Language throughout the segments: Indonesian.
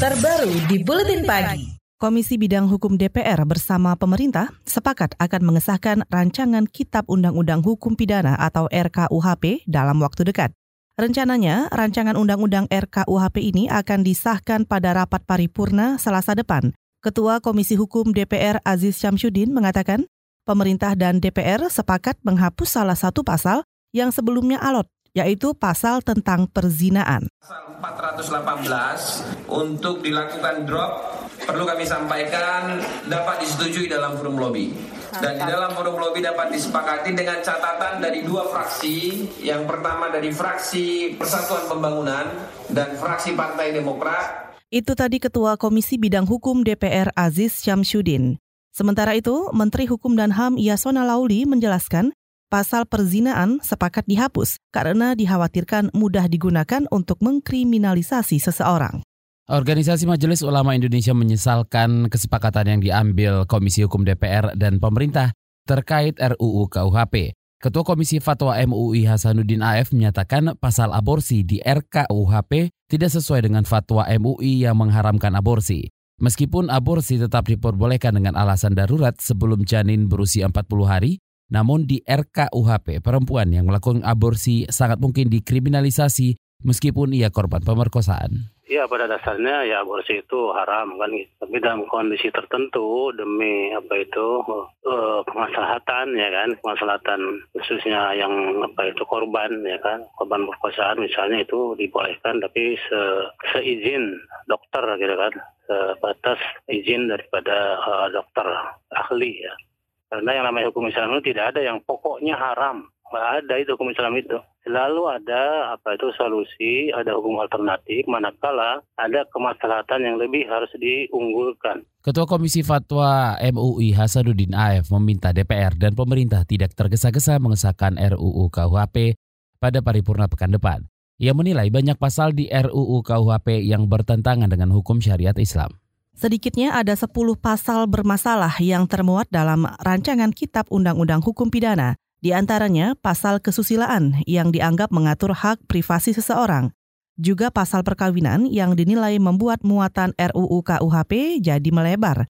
terbaru di Buletin Pagi. Komisi Bidang Hukum DPR bersama pemerintah sepakat akan mengesahkan rancangan Kitab Undang-Undang Hukum Pidana atau RKUHP dalam waktu dekat. Rencananya, rancangan Undang-Undang RKUHP ini akan disahkan pada rapat paripurna Selasa depan. Ketua Komisi Hukum DPR Aziz Syamsuddin mengatakan, pemerintah dan DPR sepakat menghapus salah satu pasal yang sebelumnya alot yaitu pasal tentang perzinaan. Pasal 418 untuk dilakukan drop perlu kami sampaikan dapat disetujui dalam forum lobby. Dan di dalam forum lobby dapat disepakati dengan catatan dari dua fraksi. Yang pertama dari fraksi Persatuan Pembangunan dan fraksi Partai Demokrat. Itu tadi Ketua Komisi Bidang Hukum DPR Aziz Syamsuddin. Sementara itu, Menteri Hukum dan HAM Yasona Lauli menjelaskan pasal perzinaan sepakat dihapus karena dikhawatirkan mudah digunakan untuk mengkriminalisasi seseorang. Organisasi Majelis Ulama Indonesia menyesalkan kesepakatan yang diambil Komisi Hukum DPR dan pemerintah terkait RUU KUHP. Ketua Komisi Fatwa MUI Hasanuddin AF menyatakan pasal aborsi di RKUHP tidak sesuai dengan fatwa MUI yang mengharamkan aborsi. Meskipun aborsi tetap diperbolehkan dengan alasan darurat sebelum janin berusia 40 hari, namun di RKUHP, perempuan yang melakukan aborsi sangat mungkin dikriminalisasi meskipun ia korban pemerkosaan. Ya pada dasarnya ya aborsi itu haram kan gitu. Tapi dalam kondisi tertentu demi apa itu uh, kemaslahatan ya kan, kemaslahatan khususnya yang apa itu korban ya kan, korban perkosaan misalnya itu dibolehkan tapi se seizin dokter gitu kan, sebatas izin daripada uh, dokter ahli ya. Karena yang namanya hukum Islam itu tidak ada yang pokoknya haram. Nggak ada itu hukum Islam itu. Selalu ada apa itu solusi, ada hukum alternatif, manakala ada kemaslahatan yang lebih harus diunggulkan. Ketua Komisi Fatwa MUI Hasanuddin AF meminta DPR dan pemerintah tidak tergesa-gesa mengesahkan RUU KUHP pada paripurna pekan depan. Ia menilai banyak pasal di RUU KUHP yang bertentangan dengan hukum syariat Islam. Sedikitnya ada 10 pasal bermasalah yang termuat dalam rancangan Kitab Undang-Undang Hukum Pidana. Di antaranya pasal kesusilaan yang dianggap mengatur hak privasi seseorang. Juga pasal perkawinan yang dinilai membuat muatan RUU KUHP jadi melebar.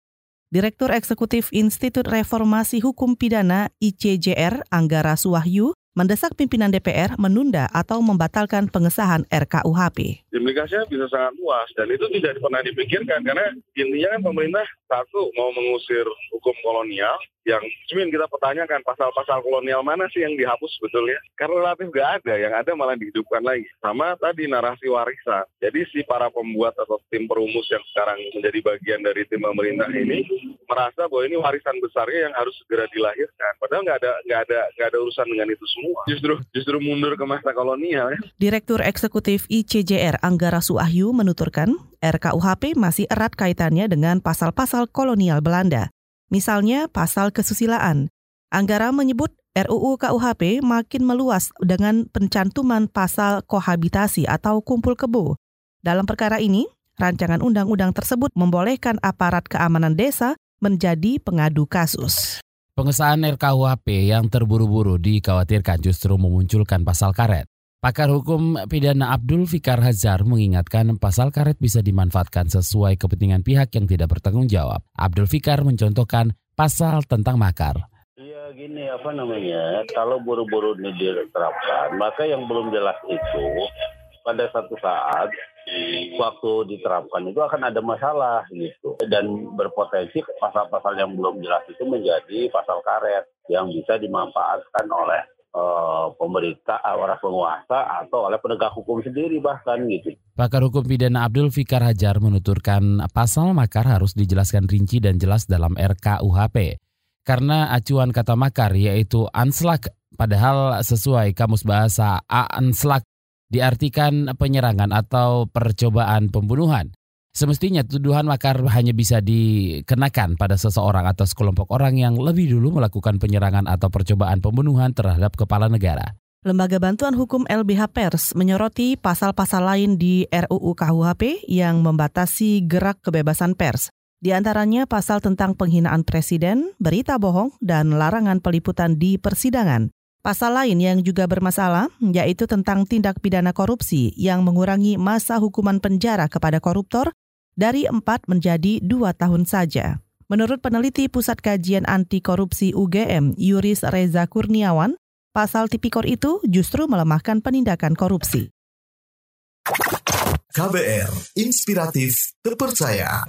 Direktur Eksekutif Institut Reformasi Hukum Pidana ICJR Anggara Suwahyu mendesak pimpinan DPR menunda atau membatalkan pengesahan RKUHP. Implikasinya bisa sangat luas dan itu tidak pernah dipikirkan karena intinya kan pemerintah satu mau mengusir hukum kolonial yang cuman kita pertanyakan pasal-pasal kolonial mana sih yang dihapus sebetulnya? Karena relatif gak ada, yang ada malah dihidupkan lagi. Sama tadi narasi warisan. Jadi si para pembuat atau tim perumus yang sekarang menjadi bagian dari tim pemerintah ini merasa bahwa ini warisan besarnya yang harus segera dilahirkan. Padahal nggak ada nggak ada nggak ada urusan dengan itu semua. Justru justru mundur ke masa kolonial. Ya. Direktur Eksekutif ICJR Anggara Suahyu menuturkan RKUHP masih erat kaitannya dengan pasal-pasal kolonial Belanda. Misalnya pasal kesusilaan. Anggara menyebut RUU KUHP makin meluas dengan pencantuman pasal kohabitasi atau kumpul kebo. Dalam perkara ini, rancangan undang-undang tersebut membolehkan aparat keamanan desa menjadi pengadu kasus. Pengesahan RKUHP yang terburu-buru dikhawatirkan justru memunculkan pasal karet. Pakar hukum pidana Abdul Fikar Hazar mengingatkan pasal karet bisa dimanfaatkan sesuai kepentingan pihak yang tidak bertanggung jawab. Abdul Fikar mencontohkan pasal tentang makar. Iya gini apa namanya, kalau buru-buru ini diterapkan, maka yang belum jelas itu pada satu saat waktu diterapkan itu akan ada masalah gitu dan berpotensi pasal-pasal yang belum jelas itu menjadi pasal karet yang bisa dimanfaatkan oleh uh, pemerintah, orang penguasa atau oleh penegak hukum sendiri bahkan gitu. Pakar hukum pidana Abdul Fikar Hajar menuturkan pasal makar harus dijelaskan rinci dan jelas dalam RKUHP. Karena acuan kata makar yaitu anslak padahal sesuai kamus bahasa anslak diartikan penyerangan atau percobaan pembunuhan. Semestinya tuduhan makar hanya bisa dikenakan pada seseorang atau sekelompok orang yang lebih dulu melakukan penyerangan atau percobaan pembunuhan terhadap kepala negara. Lembaga Bantuan Hukum LBH Pers menyoroti pasal-pasal lain di RUU KUHP yang membatasi gerak kebebasan pers. Di antaranya pasal tentang penghinaan presiden, berita bohong, dan larangan peliputan di persidangan. Pasal lain yang juga bermasalah yaitu tentang tindak pidana korupsi yang mengurangi masa hukuman penjara kepada koruptor dari empat menjadi dua tahun saja. Menurut peneliti Pusat Kajian Anti Korupsi UGM, Yuris Reza Kurniawan, pasal tipikor itu justru melemahkan penindakan korupsi. KBR, inspiratif, terpercaya.